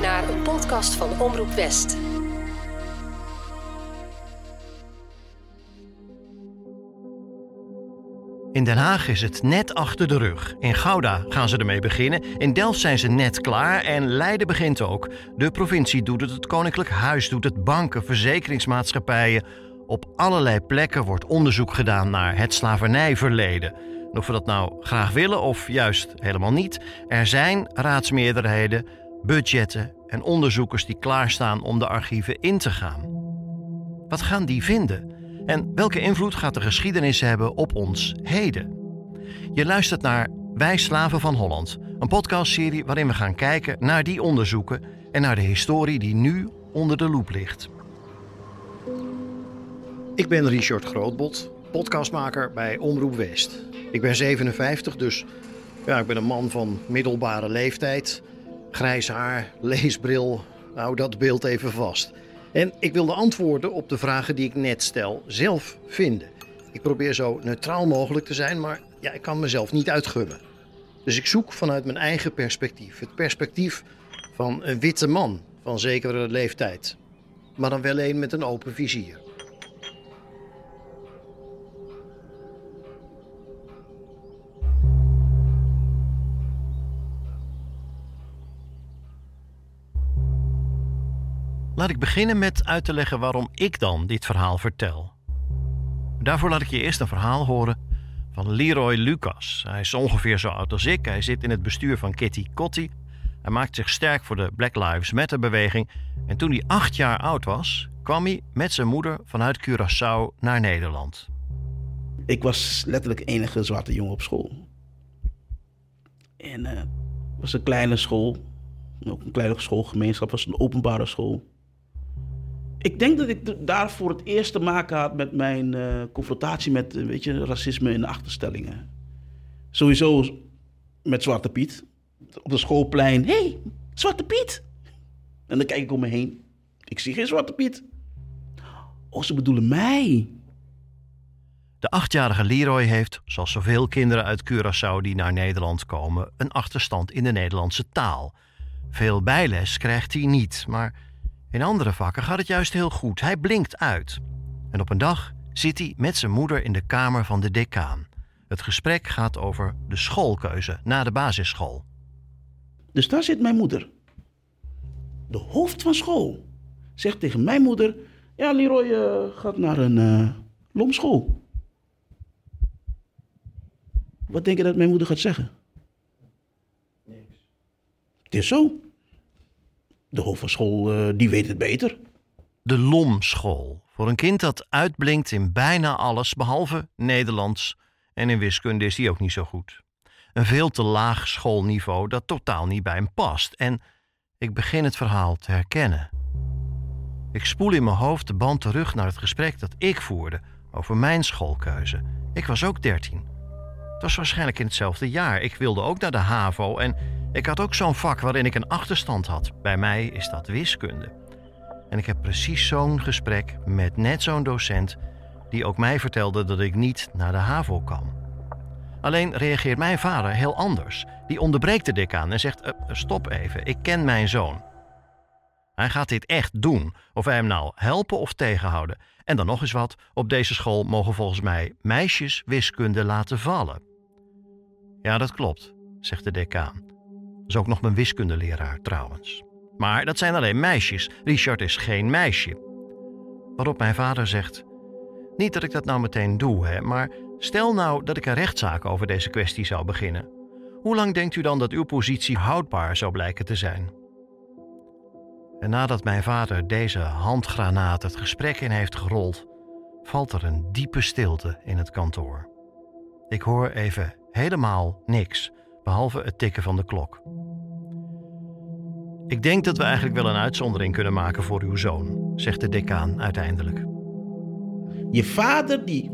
naar een podcast van Omroep West. In Den Haag is het net achter de rug. In Gouda gaan ze ermee beginnen. In Delft zijn ze net klaar. En Leiden begint ook. De provincie doet het, het Koninklijk Huis doet het, banken, verzekeringsmaatschappijen. Op allerlei plekken wordt onderzoek gedaan naar het slavernijverleden. of we dat nou graag willen of juist helemaal niet, er zijn raadsmeerderheden, budgetten en onderzoekers die klaarstaan om de archieven in te gaan. Wat gaan die vinden? En welke invloed gaat de geschiedenis hebben op ons heden? Je luistert naar Wij Slaven van Holland, een podcastserie waarin we gaan kijken naar die onderzoeken en naar de historie die nu onder de loep ligt. Ik ben Richard Grootbot, podcastmaker bij Omroep West. Ik ben 57, dus ja, ik ben een man van middelbare leeftijd. Grijs haar, leesbril, hou dat beeld even vast. En ik wil de antwoorden op de vragen die ik net stel zelf vinden. Ik probeer zo neutraal mogelijk te zijn, maar ja, ik kan mezelf niet uitgummen. Dus ik zoek vanuit mijn eigen perspectief. Het perspectief van een witte man van zekere leeftijd. Maar dan wel een met een open vizier. Laat ik beginnen met uit te leggen waarom ik dan dit verhaal vertel. Daarvoor laat ik je eerst een verhaal horen van Leroy Lucas. Hij is ongeveer zo oud als ik. Hij zit in het bestuur van Kitty Kotti. Hij maakt zich sterk voor de Black Lives Matter beweging. En toen hij acht jaar oud was, kwam hij met zijn moeder vanuit Curaçao naar Nederland. Ik was letterlijk enige zwarte jongen op school. En het uh, was een kleine school. Ook een kleine schoolgemeenschap, was een openbare school. Ik denk dat ik daar voor het eerst te maken had met mijn uh, confrontatie met uh, weet je, racisme in de achterstellingen. Sowieso met Zwarte Piet. Op de schoolplein. Hé, hey, Zwarte Piet! En dan kijk ik om me heen. Ik zie geen Zwarte Piet. Oh, ze bedoelen mij. De achtjarige Leroy heeft, zoals zoveel kinderen uit Curaçao die naar Nederland komen, een achterstand in de Nederlandse taal. Veel bijles krijgt hij niet, maar in andere vakken gaat het juist heel goed. Hij blinkt uit. En op een dag zit hij met zijn moeder in de kamer van de decaan. Het gesprek gaat over de schoolkeuze na de basisschool. Dus daar zit mijn moeder. De hoofd van school zegt tegen mijn moeder: Ja, Leroy uh, gaat naar een uh, lomschool. Wat denk je dat mijn moeder gaat zeggen? Niks. Het is zo de hoofd van school uh, die weet het beter. De LOM-school. Voor een kind dat uitblinkt in bijna alles behalve Nederlands. En in wiskunde is die ook niet zo goed. Een veel te laag schoolniveau dat totaal niet bij hem past. En ik begin het verhaal te herkennen. Ik spoel in mijn hoofd de band terug naar het gesprek dat ik voerde over mijn schoolkeuze. Ik was ook dertien. Het was waarschijnlijk in hetzelfde jaar. Ik wilde ook naar de HAVO en ik had ook zo'n vak waarin ik een achterstand had. Bij mij is dat wiskunde. En ik heb precies zo'n gesprek met net zo'n docent die ook mij vertelde dat ik niet naar de HAVO kan. Alleen reageert mijn vader heel anders. Die onderbreekt de decaan en zegt: uh, Stop even, ik ken mijn zoon. Hij gaat dit echt doen, of wij hem nou helpen of tegenhouden. En dan nog eens wat: op deze school mogen volgens mij meisjes wiskunde laten vallen. Ja, dat klopt, zegt de decaan is ook nog mijn wiskundeleraar trouwens. Maar dat zijn alleen meisjes. Richard is geen meisje. Waarop mijn vader zegt: Niet dat ik dat nou meteen doe, hè, maar stel nou dat ik een rechtszaak over deze kwestie zou beginnen. Hoe lang denkt u dan dat uw positie houdbaar zou blijken te zijn? En nadat mijn vader deze handgranaat het gesprek in heeft gerold, valt er een diepe stilte in het kantoor. Ik hoor even helemaal niks behalve het tikken van de klok. Ik denk dat we eigenlijk wel een uitzondering kunnen maken voor uw zoon, zegt de decaan uiteindelijk. Je vader die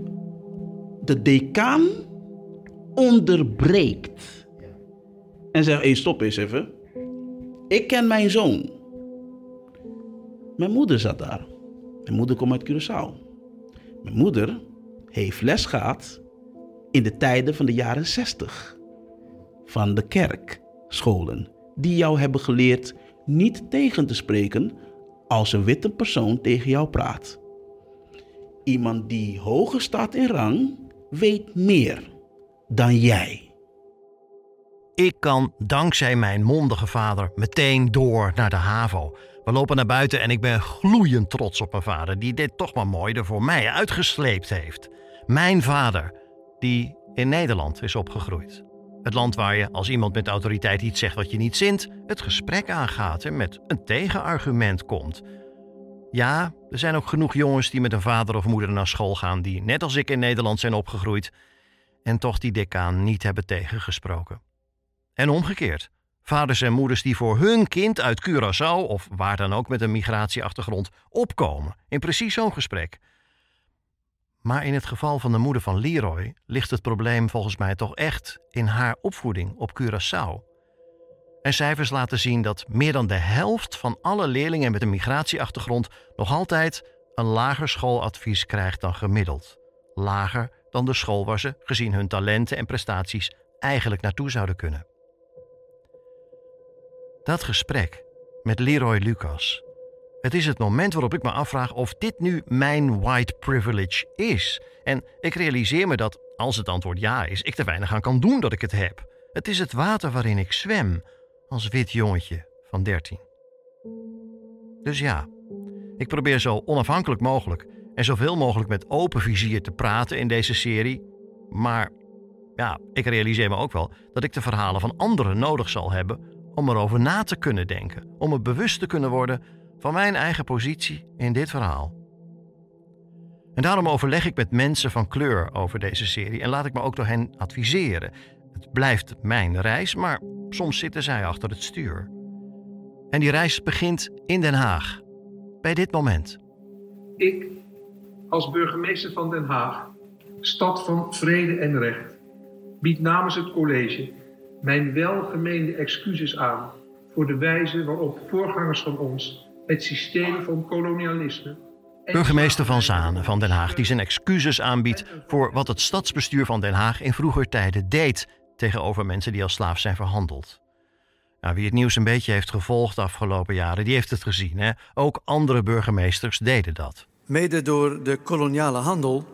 de decaan onderbreekt. En zegt, hey, stop eens even. Ik ken mijn zoon. Mijn moeder zat daar. Mijn moeder komt uit Curaçao. Mijn moeder heeft les gehad in de tijden van de jaren 60 van de kerkscholen. Die jou hebben geleerd niet tegen te spreken als een witte persoon tegen jou praat. Iemand die hoger staat in rang weet meer dan jij. Ik kan dankzij mijn mondige vader meteen door naar de HAVO. We lopen naar buiten en ik ben gloeiend trots op mijn vader, die dit toch maar mooi er voor mij uitgesleept heeft. Mijn vader, die in Nederland is opgegroeid. Het land waar je, als iemand met autoriteit iets zegt wat je niet zint, het gesprek aangaat en met een tegenargument komt. Ja, er zijn ook genoeg jongens die met een vader of moeder naar school gaan, die net als ik in Nederland zijn opgegroeid en toch die decaan niet hebben tegengesproken. En omgekeerd. Vaders en moeders die voor hun kind uit Curaçao of waar dan ook met een migratieachtergrond opkomen in precies zo'n gesprek. Maar in het geval van de moeder van Leroy ligt het probleem volgens mij toch echt in haar opvoeding op Curaçao. En cijfers laten zien dat meer dan de helft van alle leerlingen met een migratieachtergrond nog altijd een lager schooladvies krijgt dan gemiddeld. Lager dan de school waar ze, gezien hun talenten en prestaties, eigenlijk naartoe zouden kunnen. Dat gesprek met Leroy Lucas. Het is het moment waarop ik me afvraag of dit nu mijn white privilege is. En ik realiseer me dat, als het antwoord ja is, ik te weinig aan kan doen dat ik het heb. Het is het water waarin ik zwem, als wit jongetje van 13. Dus ja, ik probeer zo onafhankelijk mogelijk en zoveel mogelijk met open vizier te praten in deze serie. Maar ja, ik realiseer me ook wel dat ik de verhalen van anderen nodig zal hebben om erover na te kunnen denken, om me bewust te kunnen worden van mijn eigen positie in dit verhaal. En daarom overleg ik met mensen van kleur over deze serie en laat ik me ook door hen adviseren. Het blijft mijn reis, maar soms zitten zij achter het stuur. En die reis begint in Den Haag, bij dit moment. Ik, als burgemeester van Den Haag, stad van vrede en recht, bied namens het college mijn welgemeende excuses aan voor de wijze waarop voorgangers van ons het systeem van kolonialisme. Burgemeester Van Zanen van Den Haag, die zijn excuses aanbiedt voor wat het stadsbestuur van Den Haag in vroeger tijden deed tegenover mensen die als slaaf zijn verhandeld. Nou, wie het nieuws een beetje heeft gevolgd de afgelopen jaren, die heeft het gezien. Hè? Ook andere burgemeesters deden dat. Mede door de koloniale handel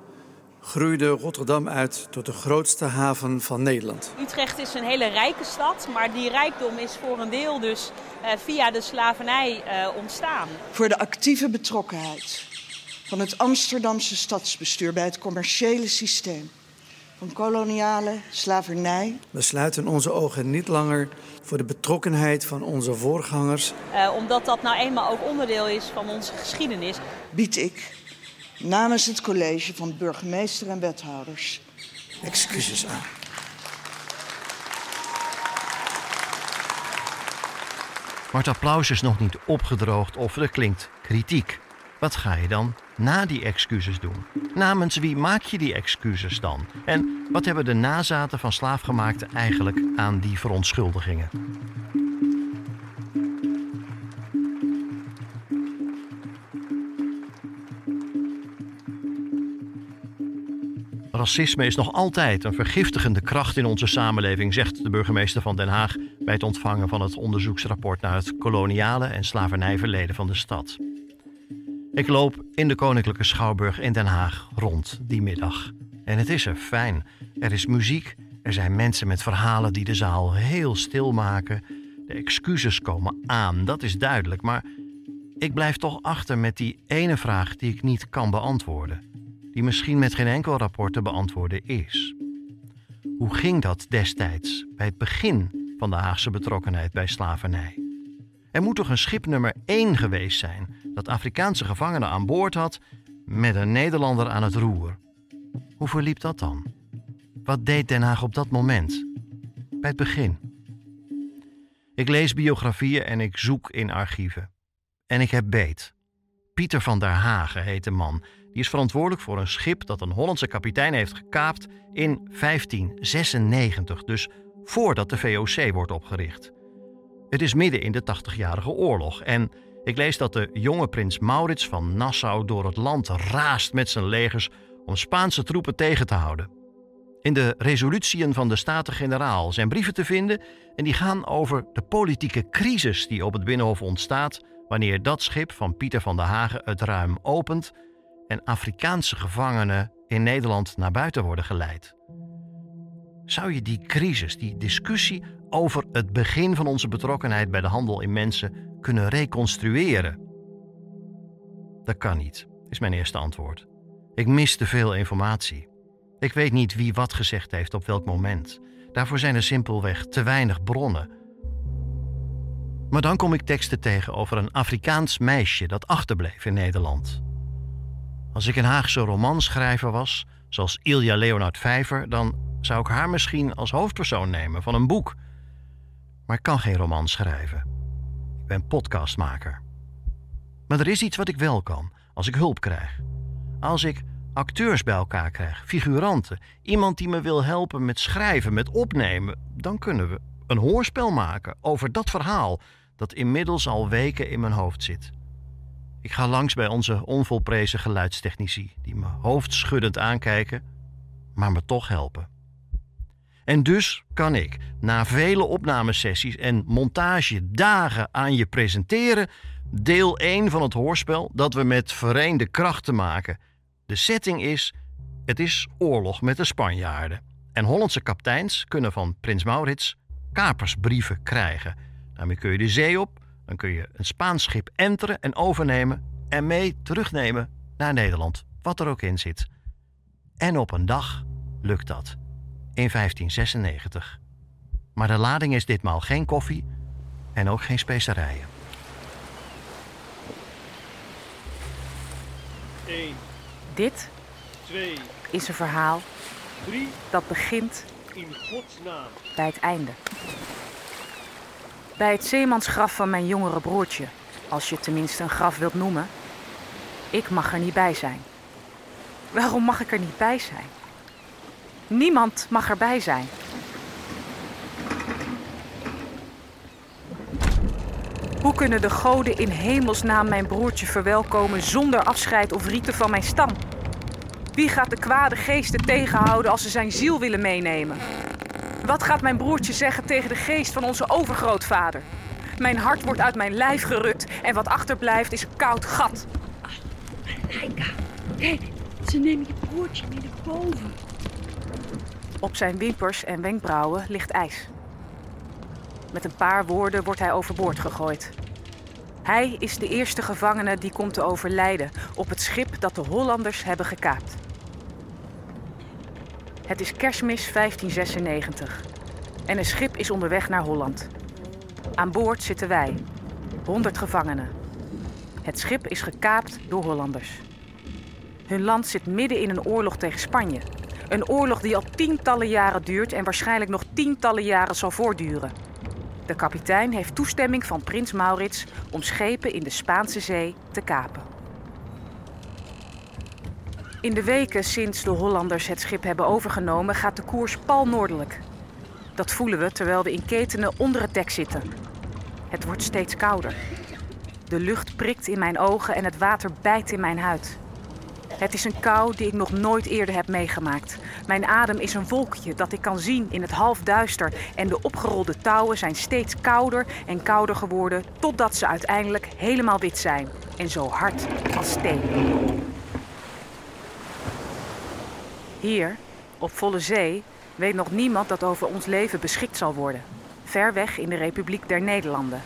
groeide Rotterdam uit tot de grootste haven van Nederland. Utrecht is een hele rijke stad, maar die rijkdom is voor een deel dus uh, via de slavernij uh, ontstaan. Voor de actieve betrokkenheid van het Amsterdamse stadsbestuur bij het commerciële systeem van koloniale slavernij. We sluiten onze ogen niet langer voor de betrokkenheid van onze voorgangers. Uh, omdat dat nou eenmaal ook onderdeel is van onze geschiedenis. Bied ik namens het college van burgemeester en wethouders excuses aan. Maar het applaus is nog niet opgedroogd of er klinkt kritiek. Wat ga je dan na die excuses doen? Namens wie maak je die excuses dan? En wat hebben de nazaten van slaafgemaakten eigenlijk aan die verontschuldigingen? Racisme is nog altijd een vergiftigende kracht in onze samenleving, zegt de burgemeester van Den Haag bij het ontvangen van het onderzoeksrapport naar het koloniale en slavernijverleden van de stad. Ik loop in de Koninklijke Schouwburg in Den Haag rond die middag. En het is er fijn. Er is muziek, er zijn mensen met verhalen die de zaal heel stil maken. De excuses komen aan, dat is duidelijk, maar ik blijf toch achter met die ene vraag die ik niet kan beantwoorden die misschien met geen enkel rapport te beantwoorden is. Hoe ging dat destijds bij het begin van de Haagse betrokkenheid bij slavernij? Er moet toch een schip nummer 1 geweest zijn dat Afrikaanse gevangenen aan boord had met een Nederlander aan het roer. Hoe verliep dat dan? Wat deed Den Haag op dat moment? Bij het begin. Ik lees biografieën en ik zoek in archieven. En ik heb beet. Pieter van der Hagen heet de man die is verantwoordelijk voor een schip dat een Hollandse kapitein heeft gekaapt in 1596, dus voordat de VOC wordt opgericht. Het is midden in de 80-jarige oorlog en ik lees dat de jonge prins Maurits van Nassau door het land raast met zijn legers om Spaanse troepen tegen te houden. In de resolutieën van de Staten-Generaal zijn brieven te vinden en die gaan over de politieke crisis die op het Binnenhof ontstaat wanneer dat schip van Pieter van der Hagen het ruim opent en Afrikaanse gevangenen in Nederland naar buiten worden geleid. Zou je die crisis, die discussie over het begin van onze betrokkenheid bij de handel in mensen kunnen reconstrueren? Dat kan niet, is mijn eerste antwoord. Ik mis te veel informatie. Ik weet niet wie wat gezegd heeft op welk moment. Daarvoor zijn er simpelweg te weinig bronnen. Maar dan kom ik teksten tegen over een Afrikaans meisje dat achterbleef in Nederland. Als ik een Haagse romanschrijver was, zoals Ilja Leonard Vijver, dan zou ik haar misschien als hoofdpersoon nemen van een boek. Maar ik kan geen roman schrijven. Ik ben podcastmaker. Maar er is iets wat ik wel kan, als ik hulp krijg. Als ik acteurs bij elkaar krijg, figuranten, iemand die me wil helpen met schrijven, met opnemen, dan kunnen we een hoorspel maken over dat verhaal dat inmiddels al weken in mijn hoofd zit. Ik ga langs bij onze onvolprezen geluidstechnici, die me hoofdschuddend aankijken, maar me toch helpen. En dus kan ik, na vele opnamesessies en montage dagen aan je presenteren, deel 1 van het hoorspel dat we met vereende krachten maken. De setting is: het is oorlog met de Spanjaarden. En Hollandse kapiteins kunnen van Prins Maurits kapersbrieven krijgen. Daarmee kun je de zee op, dan kun je een Spaans schip enteren en overnemen en mee terugnemen naar Nederland, wat er ook in zit. En op een dag lukt dat, in 1596. Maar de lading is ditmaal geen koffie en ook geen specerijen. 1, Dit 2, is een verhaal 3, dat begint in godsnaam. bij het einde. Bij het zeemansgraf van mijn jongere broertje, als je het tenminste een graf wilt noemen. Ik mag er niet bij zijn. Waarom mag ik er niet bij zijn? Niemand mag erbij zijn. Hoe kunnen de goden in hemelsnaam mijn broertje verwelkomen zonder afscheid of rieten van mijn stam? Wie gaat de kwade geesten tegenhouden als ze zijn ziel willen meenemen? Wat gaat mijn broertje zeggen tegen de geest van onze overgrootvader? Mijn hart wordt uit mijn lijf gerukt en wat achterblijft is een koud gat. Heika, kijk, ze nemen je broertje mee naar boven. Op zijn wimpers en wenkbrauwen ligt ijs. Met een paar woorden wordt hij overboord gegooid. Hij is de eerste gevangene die komt te overlijden op het schip dat de Hollanders hebben gekaapt. Het is kerstmis 1596 en een schip is onderweg naar Holland. Aan boord zitten wij, 100 gevangenen. Het schip is gekaapt door Hollanders. Hun land zit midden in een oorlog tegen Spanje. Een oorlog die al tientallen jaren duurt en waarschijnlijk nog tientallen jaren zal voortduren. De kapitein heeft toestemming van prins Maurits om schepen in de Spaanse zee te kapen. In de weken sinds de Hollanders het schip hebben overgenomen gaat de koers pal noordelijk. Dat voelen we terwijl we in ketenen onder het dek zitten. Het wordt steeds kouder. De lucht prikt in mijn ogen en het water bijt in mijn huid. Het is een kou die ik nog nooit eerder heb meegemaakt. Mijn adem is een wolkje dat ik kan zien in het halfduister en de opgerolde touwen zijn steeds kouder en kouder geworden totdat ze uiteindelijk helemaal wit zijn en zo hard als steen. Hier, op volle zee, weet nog niemand dat over ons leven beschikt zal worden. Ver weg in de Republiek der Nederlanden.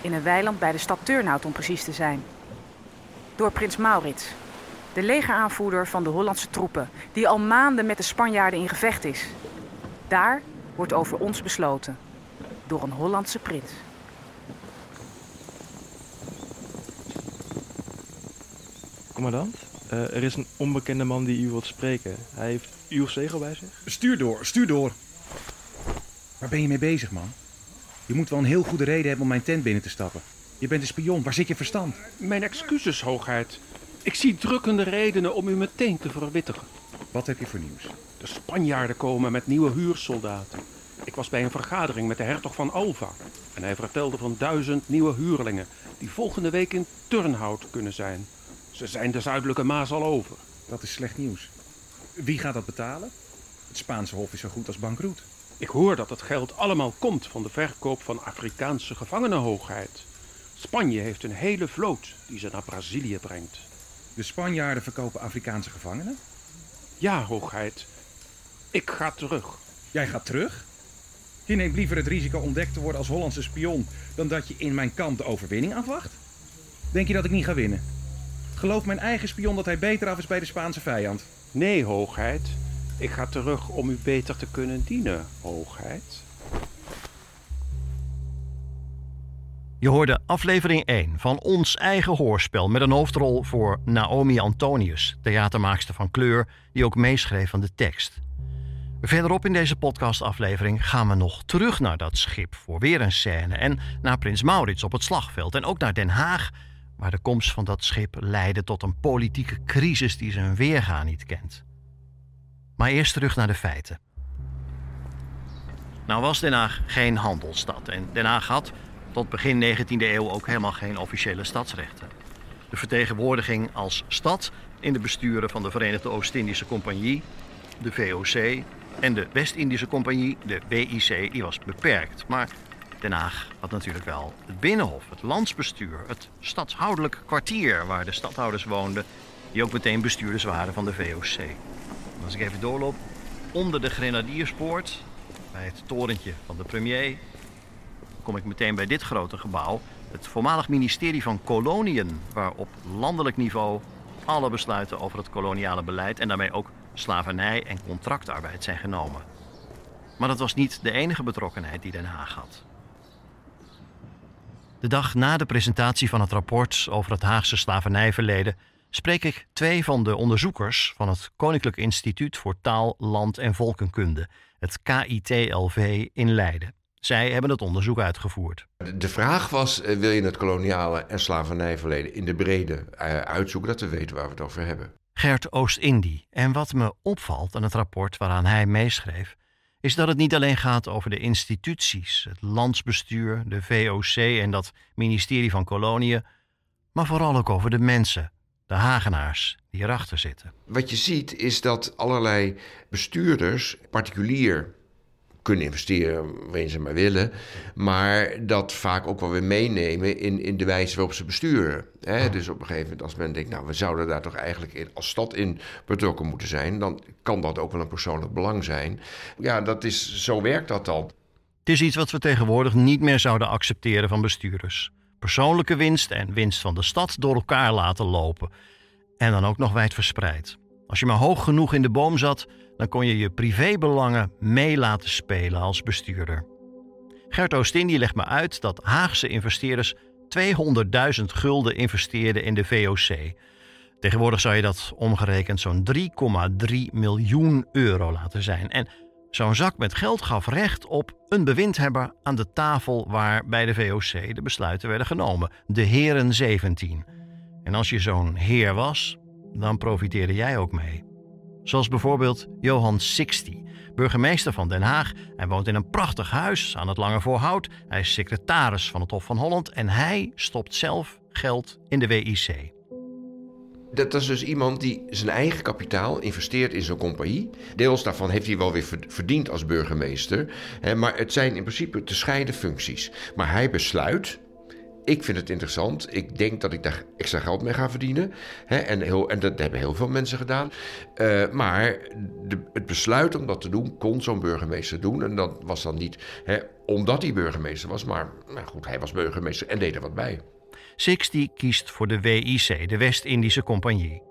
In een weiland bij de stad Turnhout om precies te zijn. Door prins Maurits, de legeraanvoerder van de Hollandse troepen, die al maanden met de Spanjaarden in gevecht is. Daar wordt over ons besloten. Door een Hollandse prins. Commandant, eh, er is een onbekende man die u wilt spreken. Hij heeft uw zegel bij zich. Stuur door, stuur door. Waar ben je mee bezig, man? Je moet wel een heel goede reden hebben om mijn tent binnen te stappen. Je bent een spion, waar zit je verstand? Mijn excuses, hoogheid. Ik zie drukkende redenen om u meteen te verwittigen. Wat heb je voor nieuws? De Spanjaarden komen met nieuwe huursoldaten. Ik was bij een vergadering met de hertog van Alva. En hij vertelde van duizend nieuwe huurlingen... die volgende week in Turnhout kunnen zijn. Ze zijn de zuidelijke Maas al over. Dat is slecht nieuws. Wie gaat dat betalen? Het Spaanse hof is zo goed als bankroet. Ik hoor dat het geld allemaal komt van de verkoop van Afrikaanse gevangenenhoogheid. Spanje heeft een hele vloot die ze naar Brazilië brengt. De Spanjaarden verkopen Afrikaanse gevangenen? Ja, hoogheid. Ik ga terug. Jij gaat terug? Je neemt liever het risico ontdekt te worden als Hollandse spion dan dat je in mijn kamp de overwinning afwacht? Denk je dat ik niet ga winnen? Gelooft mijn eigen spion dat hij beter af is bij de Spaanse vijand? Nee, hoogheid. Ik ga terug om u beter te kunnen dienen, hoogheid. Je hoorde aflevering 1 van ons eigen hoorspel met een hoofdrol voor Naomi Antonius, theatermaakster van kleur, die ook meeschreef aan de tekst. Verderop in deze podcastaflevering gaan we nog terug naar dat schip voor weer een scène en naar Prins Maurits op het slagveld en ook naar Den Haag, waar de komst van dat schip leidde tot een politieke crisis die zijn weerga niet kent. Maar eerst terug naar de feiten. Nou was Den Haag geen handelsstad en Den Haag had tot begin 19e eeuw ook helemaal geen officiële stadsrechten. De vertegenwoordiging als stad in de besturen van de Verenigde Oost-Indische Compagnie, de VOC en de West-Indische Compagnie, de WIC, die was beperkt. Maar Den Haag had natuurlijk wel het Binnenhof, het landsbestuur, het stadshoudelijk kwartier waar de stadhouders woonden, die ook meteen bestuurders waren van de VOC. Als ik even doorloop, onder de Grenadierspoort, bij het torentje van de premier, kom ik meteen bij dit grote gebouw, het voormalig ministerie van Koloniën, waar op landelijk niveau alle besluiten over het koloniale beleid en daarmee ook slavernij en contractarbeid zijn genomen. Maar dat was niet de enige betrokkenheid die Den Haag had. De dag na de presentatie van het rapport over het Haagse slavernijverleden spreek ik twee van de onderzoekers van het Koninklijk Instituut voor Taal, Land en Volkenkunde, het KITLV in Leiden. Zij hebben het onderzoek uitgevoerd. De vraag was: eh, wil je het koloniale en slavernijverleden in de brede eh, uitzoeken, dat we weten waar we het over hebben? Gert Oost-Indie. En wat me opvalt aan het rapport waaraan hij meeschreef, is dat het niet alleen gaat over de instituties, het landsbestuur, de VOC en dat ministerie van Koloniën, maar vooral ook over de mensen, de Hagenaars die erachter zitten. Wat je ziet is dat allerlei bestuurders, particulier kunnen investeren waarin ze maar willen. Maar dat vaak ook wel weer meenemen in, in de wijze waarop ze besturen. Hè? Dus op een gegeven moment als men denkt, nou we zouden daar toch eigenlijk in, als stad in betrokken moeten zijn. Dan kan dat ook wel een persoonlijk belang zijn. Ja, dat is, zo werkt dat dan. Het is iets wat we tegenwoordig niet meer zouden accepteren van bestuurders. Persoonlijke winst en winst van de stad door elkaar laten lopen. En dan ook nog wijd verspreid. Als je maar hoog genoeg in de boom zat, dan kon je je privébelangen mee laten spelen als bestuurder. Gert Oostindie legt me uit dat Haagse investeerders 200.000 gulden investeerden in de VOC. Tegenwoordig zou je dat omgerekend zo'n 3,3 miljoen euro laten zijn. En zo'n zak met geld gaf recht op een bewindhebber aan de tafel waar bij de VOC de besluiten werden genomen, de Heren 17. En als je zo'n heer was, dan profiteerde jij ook mee. Zoals bijvoorbeeld Johan Sixty, burgemeester van Den Haag. Hij woont in een prachtig huis aan het Lange Voorhout. Hij is secretaris van het Hof van Holland en hij stopt zelf geld in de WIC. Dat is dus iemand die zijn eigen kapitaal investeert in zo'n compagnie. Deels daarvan heeft hij wel weer verdiend als burgemeester. Maar het zijn in principe te scheiden functies. Maar hij besluit, ik vind het interessant. Ik denk dat ik daar extra geld mee ga verdienen. en, heel, en dat hebben heel veel mensen gedaan. Uh, maar de, het besluit om dat te doen, kon zo'n burgemeester doen. En dat was dan niet omdat hij burgemeester was, maar nou goed, hij was burgemeester en deed er wat bij. Sixty kiest voor de WIC, de West-Indische Compagnie.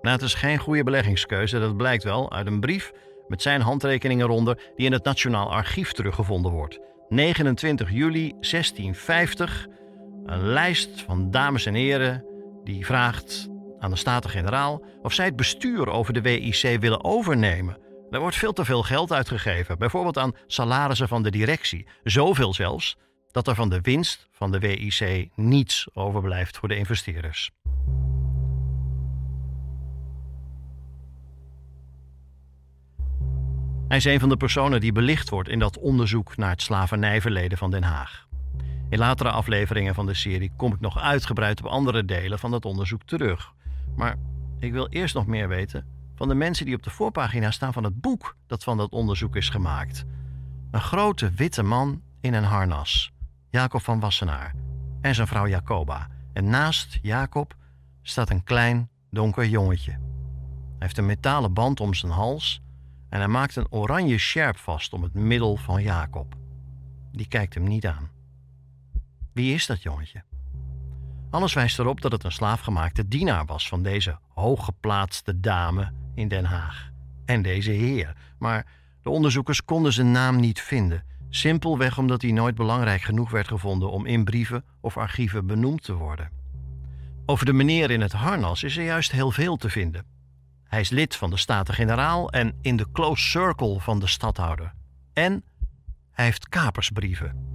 Nou, het is geen goede beleggingskeuze, dat blijkt wel uit een brief met zijn handtekeningen eronder die in het Nationaal Archief teruggevonden wordt. 29 juli 1650 een lijst van dames en heren die vraagt aan de Staten-Generaal of zij het bestuur over de WIC willen overnemen. Er wordt veel te veel geld uitgegeven, bijvoorbeeld aan salarissen van de directie. Zoveel zelfs dat er van de winst van de WIC niets overblijft voor de investeerders. Hij is een van de personen die belicht wordt in dat onderzoek naar het slavernijverleden van Den Haag. In latere afleveringen van de serie kom ik nog uitgebreid op andere delen van dat onderzoek terug. Maar ik wil eerst nog meer weten van de mensen die op de voorpagina staan van het boek dat van dat onderzoek is gemaakt. Een grote witte man in een harnas, Jacob van Wassenaar, en zijn vrouw Jacoba. En naast Jacob staat een klein, donker jongetje. Hij heeft een metalen band om zijn hals en hij maakt een oranje sjerp vast om het middel van Jacob. Die kijkt hem niet aan. Wie is dat jongetje? Alles wijst erop dat het een slaafgemaakte dienaar was van deze hooggeplaatste dame in Den Haag. En deze heer. Maar de onderzoekers konden zijn naam niet vinden. Simpelweg omdat hij nooit belangrijk genoeg werd gevonden om in brieven of archieven benoemd te worden. Over de meneer in het harnas is er juist heel veel te vinden. Hij is lid van de Staten-Generaal en in de close circle van de stadhouder. En hij heeft kapersbrieven.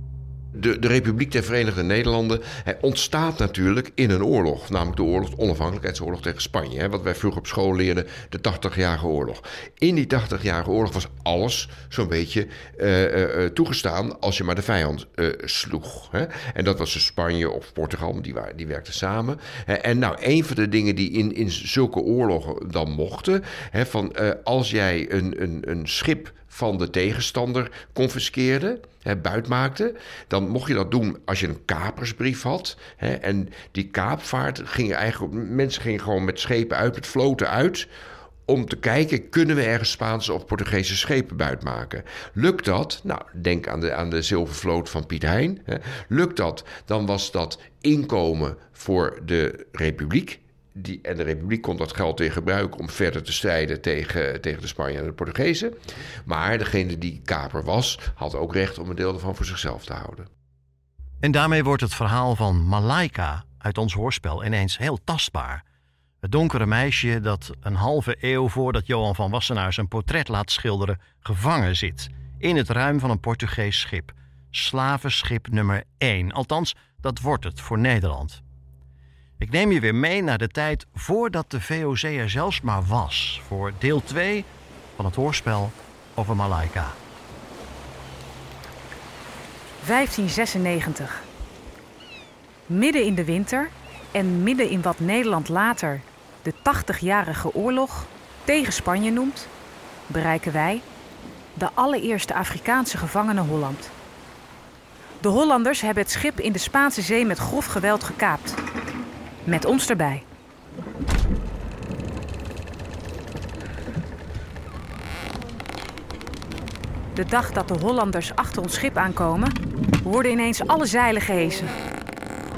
De, de Republiek der Verenigde Nederlanden ontstaat natuurlijk in een oorlog. Namelijk de oorlog, de onafhankelijkheidsoorlog tegen Spanje. Wat wij vroeger op school leerden, de 80-jarige oorlog. In die 80-jarige oorlog was alles zo'n beetje uh, uh, toegestaan als je maar de vijand sloeg. En dat was dus Spanje of Portugal, die, waren, die werkten samen. En nou, een van de dingen die in, in zulke oorlogen dan mochten... Hè, van als jij een, een, een schip van de tegenstander confiskeerde, hè, buitmaakte. Dan mocht je dat doen als je een kapersbrief had. Hè, en die kaapvaart ging eigenlijk... Mensen gingen gewoon met schepen uit, met vloten uit om te kijken, kunnen we ergens Spaanse of Portugese schepen buitmaken? Lukt dat? Nou, denk aan de, aan de zilvervloot van Piet Hein. Hè. Lukt dat? Dan was dat inkomen voor de republiek. Die, en de Republiek kon dat geld weer gebruiken om verder te strijden tegen, tegen de Spanjaarden en de Portugezen. Maar degene die kaper was, had ook recht om een deel ervan voor zichzelf te houden. En daarmee wordt het verhaal van Malaika uit ons hoorspel ineens heel tastbaar. Het donkere meisje dat een halve eeuw voordat Johan van Wassenaar zijn portret laat schilderen, gevangen zit in het ruim van een Portugees schip. Slavenschip nummer 1. Althans, dat wordt het voor Nederland. Ik neem je weer mee naar de tijd voordat de VOC er zelfs maar was, voor deel 2 van het hoorspel over Malaika. 1596. Midden in de winter en midden in wat Nederland later de 80-jarige oorlog tegen Spanje noemt, bereiken wij de allereerste Afrikaanse gevangenen Holland. De Hollanders hebben het schip in de Spaanse zee met grof geweld gekaapt. Met ons erbij. De dag dat de Hollanders achter ons schip aankomen, worden ineens alle zeilen gehesen.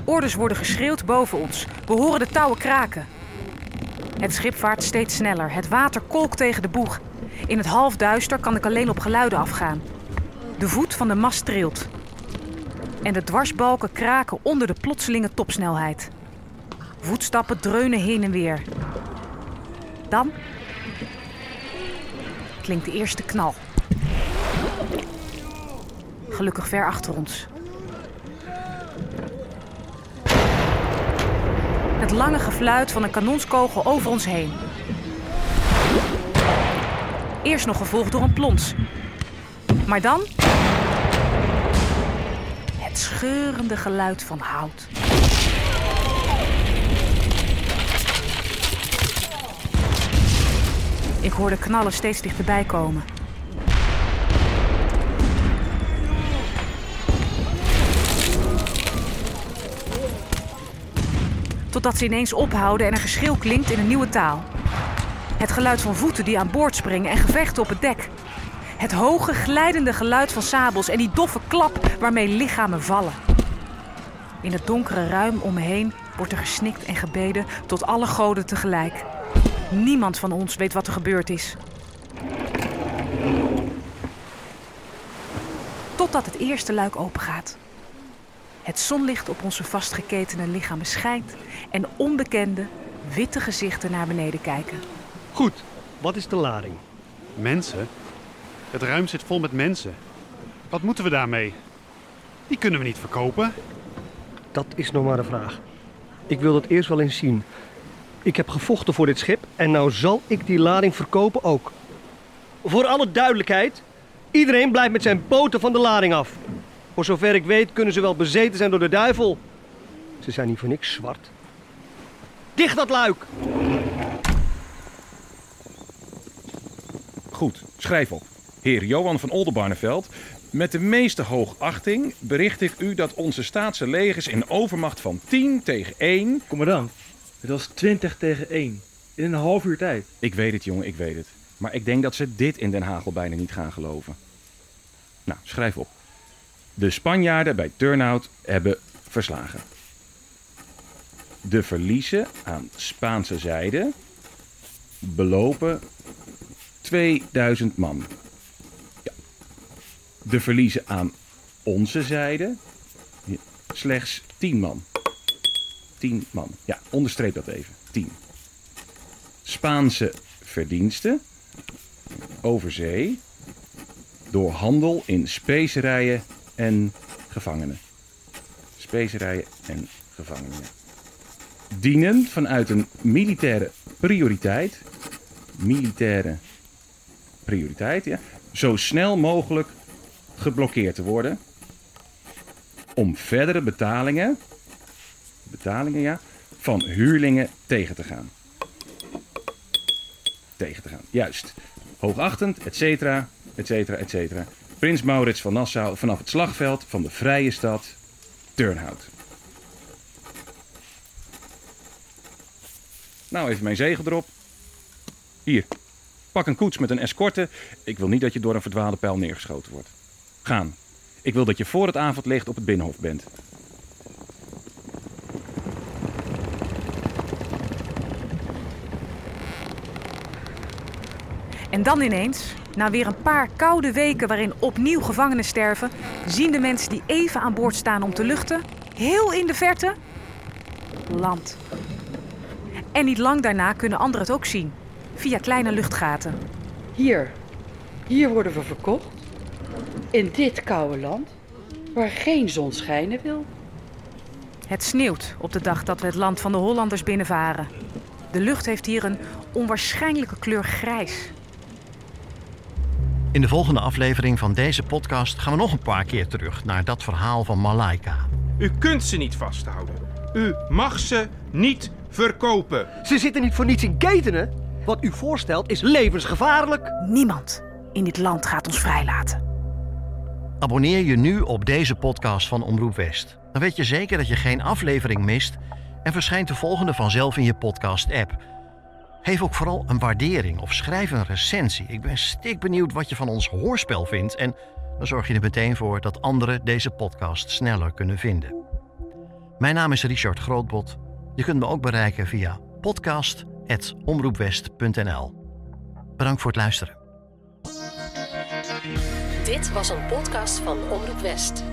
Orders worden geschreeuwd boven ons. We horen de touwen kraken. Het schip vaart steeds sneller. Het water kolkt tegen de boeg. In het halfduister kan ik alleen op geluiden afgaan. De voet van de mast trilt. En de dwarsbalken kraken onder de plotselinge topsnelheid. Voetstappen dreunen heen en weer. Dan klinkt de eerste knal. Gelukkig ver achter ons. Het lange gefluit van een kanonskogel over ons heen. Eerst nog gevolgd door een plons. Maar dan. Het scheurende geluid van hout. Ik hoor de knallen steeds dichterbij komen. Totdat ze ineens ophouden en een geschreeuw klinkt in een nieuwe taal. Het geluid van voeten die aan boord springen en gevechten op het dek. Het hoge, glijdende geluid van sabels en die doffe klap waarmee lichamen vallen. In het donkere ruim om me heen wordt er gesnikt en gebeden tot alle goden tegelijk. Niemand van ons weet wat er gebeurd is. Totdat het eerste luik opengaat. Het zonlicht op onze vastgeketende lichamen schijnt en onbekende, witte gezichten naar beneden kijken. Goed, wat is de lading? Mensen? Het ruim zit vol met mensen. Wat moeten we daarmee? Die kunnen we niet verkopen. Dat is nog maar de vraag. Ik wil dat eerst wel eens zien. Ik heb gevochten voor dit schip en nou zal ik die lading verkopen ook. Voor alle duidelijkheid, iedereen blijft met zijn poten van de lading af. Voor zover ik weet kunnen ze wel bezeten zijn door de duivel. Ze zijn niet voor niks zwart. Dicht dat luik! Goed, schrijf op. Heer Johan van Oldenbarneveld, met de meeste hoogachting bericht ik u dat onze staatse legers in overmacht van 10 tegen 1... Commandant, het was 20 tegen 1. In een half uur tijd. Ik weet het, jongen, ik weet het. Maar ik denk dat ze dit in Den Haag al bijna niet gaan geloven. Nou, schrijf op. De Spanjaarden bij Turnhout hebben verslagen. De verliezen aan Spaanse zijde belopen 2000 man. Ja. De verliezen aan onze zijde slechts 10 man. 10 man. Ja, onderstreep dat even. 10. Spaanse verdiensten over zee door handel in specerijen en gevangenen. Specerijen en gevangenen. Dienen vanuit een militaire prioriteit. Militaire prioriteit, ja. Zo snel mogelijk geblokkeerd te worden. Om verdere betalingen. Betalingen, ja. Van huurlingen tegen te gaan. Tegen te gaan, juist. Hoogachtend, et cetera, et cetera, et cetera. Prins Maurits van Nassau vanaf het slagveld van de vrije stad Turnhout. Nou, even mijn zegel erop. Hier, pak een koets met een escorte. Ik wil niet dat je door een verdwaalde pijl neergeschoten wordt. Gaan. Ik wil dat je voor het avondlicht op het binnenhof bent. En dan ineens, na weer een paar koude weken waarin opnieuw gevangenen sterven, zien de mensen die even aan boord staan om te luchten, heel in de verte, land. En niet lang daarna kunnen anderen het ook zien, via kleine luchtgaten. Hier, hier worden we verkocht. In dit koude land, waar geen zon schijnen wil. Het sneeuwt op de dag dat we het land van de Hollanders binnenvaren. De lucht heeft hier een onwaarschijnlijke kleur grijs. In de volgende aflevering van deze podcast gaan we nog een paar keer terug naar dat verhaal van Malaika. U kunt ze niet vasthouden. U mag ze niet verkopen. Ze zitten niet voor niets in ketenen. Wat u voorstelt is levensgevaarlijk. Niemand in dit land gaat ons vrijlaten. Abonneer je nu op deze podcast van Omroep West. Dan weet je zeker dat je geen aflevering mist en verschijnt de volgende vanzelf in je podcast-app. Geef ook vooral een waardering of schrijf een recensie. Ik ben stik benieuwd wat je van ons hoorspel vindt en dan zorg je er meteen voor dat anderen deze podcast sneller kunnen vinden. Mijn naam is Richard Grootbot. Je kunt me ook bereiken via podcast.omroepwest.nl. Bedankt voor het luisteren. Dit was een podcast van Omroep West.